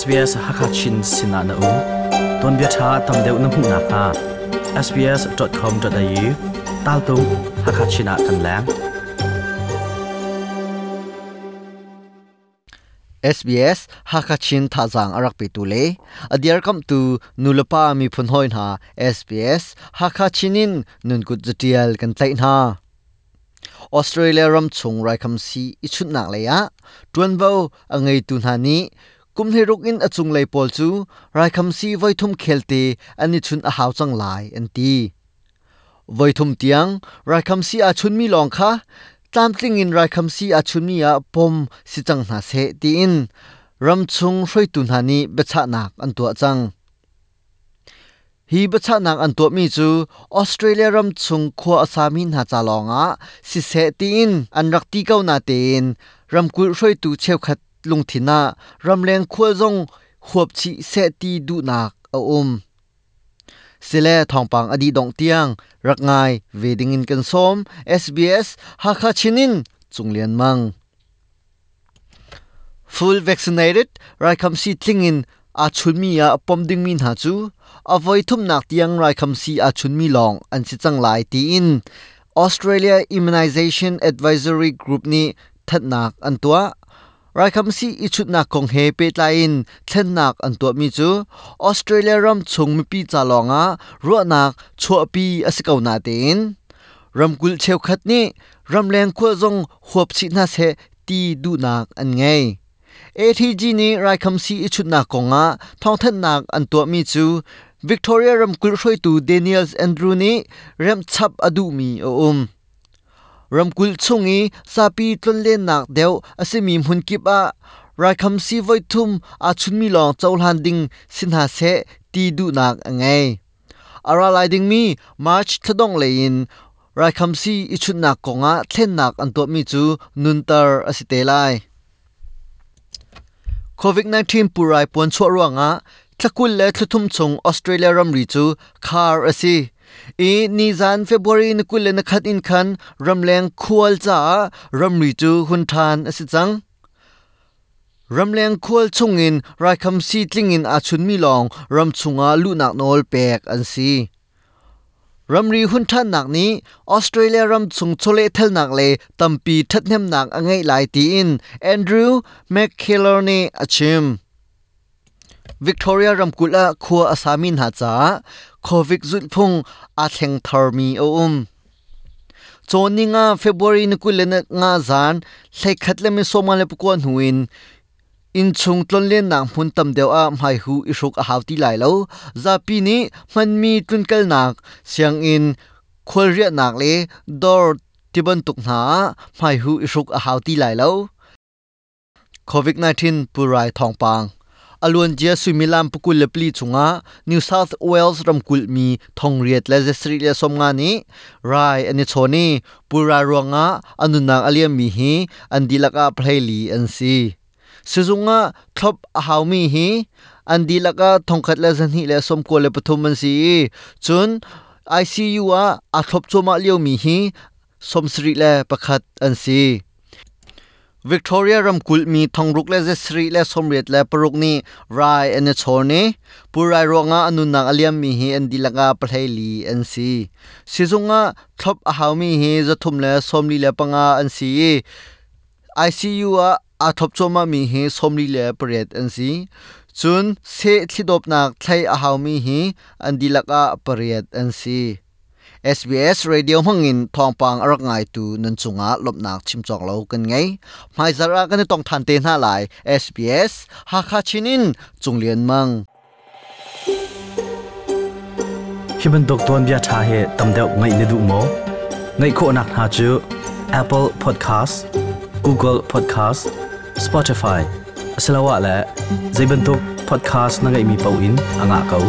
SBS Hakachin Sinana U. ต o n เบียชาตำเดวน้ำห u n a ค a sbs.com.au t a l t ล Hakachina ากั Lang. SBS Hakachin t a z a n g arak pe tule adiar kam tu nulapa mi p u n hoin ha SBS Hakachinin nun kut z a t i a l kan tlai na ออสเตรเลียรำชงไรคำซีอิชุดหนักเลยอะตวนเบาอังไงตุนฮานี้กุมเฮรุกอินอจุงเลยปอลจูไรคำซีไวทุ่มเคลเตอันนี้ชุนอาหาวจังหลายอันตีไวทุ่มเตียงไรคำซีอาชุนมีลองค่ะตามติงอินไรคำซีอาชุนมีอาปมสิจังหาเสตีอินรำชงช่วยตุนหานีเบชะนักอันตัวจังฮีบชะนักอันตัวมีจูออสเตรเลียรำชงขัวอาสามินหาจาลองอะสิเสตีอินอันรักตีเก้านาเตนรำกุช่วยตูเชวขัดลุงทินารำาแรงขัวจงหวบชิเสตีดูนักอาอมสิเลทองปังอดีดองเตียงรักไงเวดิงินกันซ้อม SBS ฮักคาชินินจุงเลียนมัง full vaccinated รายคำสีทิ้งอินอาชุนมีอาปมดึงมินหาจูอวัยทุ่มนักเตียงรายคำสีอาชุนมีลองอันสิจังไลาตีอิน Australia Immunisation Advisory Group นี้ทัดนักอันตัวရိုက်ခမ်စီအချုနာကုံဟေပေတလိုင်းသန်နက်အန်တောမီချူဩစတြေးလျရမ်ချုံမပီချာလောငါရောနက်ချောပီအစကောနာတင်ရမ်ကုလချေခတ်နိရမ်လန်ခွဇုံဟွပ်စီနာဆေတီဒူနက်အန်ငယ် ATG နေရိုက်ခမ်စီအချုနာကုံငါထောင်းထန်နက်အန်တောမီချူ Victoria Ramkulshoi tu Daniels Andrew ni Ramchap Adumi Oum รำกุลชงอีซาปีต้นเล่นหนักเดียวอาศัยมีหุ่นกิบอาไรคำสีไว้ทุ่มอาชุนมีลองเจ้าหลานดิงสินหาเสตีดูหนักไงอาราลายดิงมีมาร์ชทดองเลยินไรคำสีอีชุดหนักกงอาเทนหนักอันตัวมีจูนุนตาร์อาศัยเตไลโควิด19ปุรไรปวนชั่วร่วงอาทักกุลและทุ่มชงออสเตรเลียรำริจูคาร์อาศัยอีนีจันเฟบรีนกุลนขัดอินคันรำแรงควลจ้ารำรีจูหุนทานอสิจังรำแรงควลชงอินรายคำซีจิงอินอาชุนมีลองรำชงอาลุนักนอลแปกอันซีรำรีหุ่นท่านหนักนี้ออสเตรเลียรำชงโชเลเทลหนักเลยตัมปีทัดเนมหนักอังไงหลายตีอินแอนดรูว์แมคเคลอร์นีอาชิม Victoria ramkula khua asamin ha cha covid zut phung a theng thar mi o um choni nga february ni kulen nga zan lai khatle mi somal le pukon huin in chung tlon len nang hun tam deu a mai hu ishuk a hauti lai lo za pi ni man mi tun kal nak siang in khol ria nak le dor tiban tuk na mai hu ishuk a hauti lai lo covid 19 purai thong pang อลวนเจียสุมิลามปกุลเลปลีชุงะนิวเซาท์เวลส์รำกุลมีทองเรียดและเจสริเลสมงานีไรอันนี้โชนี่ปุรารวงะอนุนางอเลียมมีฮีอันดีลักอาเพลลีอันซีสุจุงะทบอาวมีฮีอันดีลักอาทองคัดและสันฮีและสมกุลเลปทุมมันซีจน ICU อ่ะอาทบโจมาเลียวมีฮีสมสริและประคัดอันซี Victoria ram kul mi thangruk le je sri le somret le paruk ni rai ene chorne purai ronga anuna aliam mi hi en dilanga phlei li en si sizunga thop ahau mi hi zathum le somli le panga an si ICU a athop choma mi hi somli le paret an si chun se thidop nak thai ahau mi hi an dilaka paret an si SBS Radio Mangin Thongpang arak ngai tu nun chunga lopnak chimchok lo kan ngai mai zara kan tong than te na lai SBS ha kha chinin chunglian mang Hiban d o k t u o n bia c h a he t a m d e o n g a y ne du mo n g a y kho nak ha chu Apple Podcast Google Podcast Spotify Salawa la z a y b a n t u k podcast na n g a y mi pauin anga kau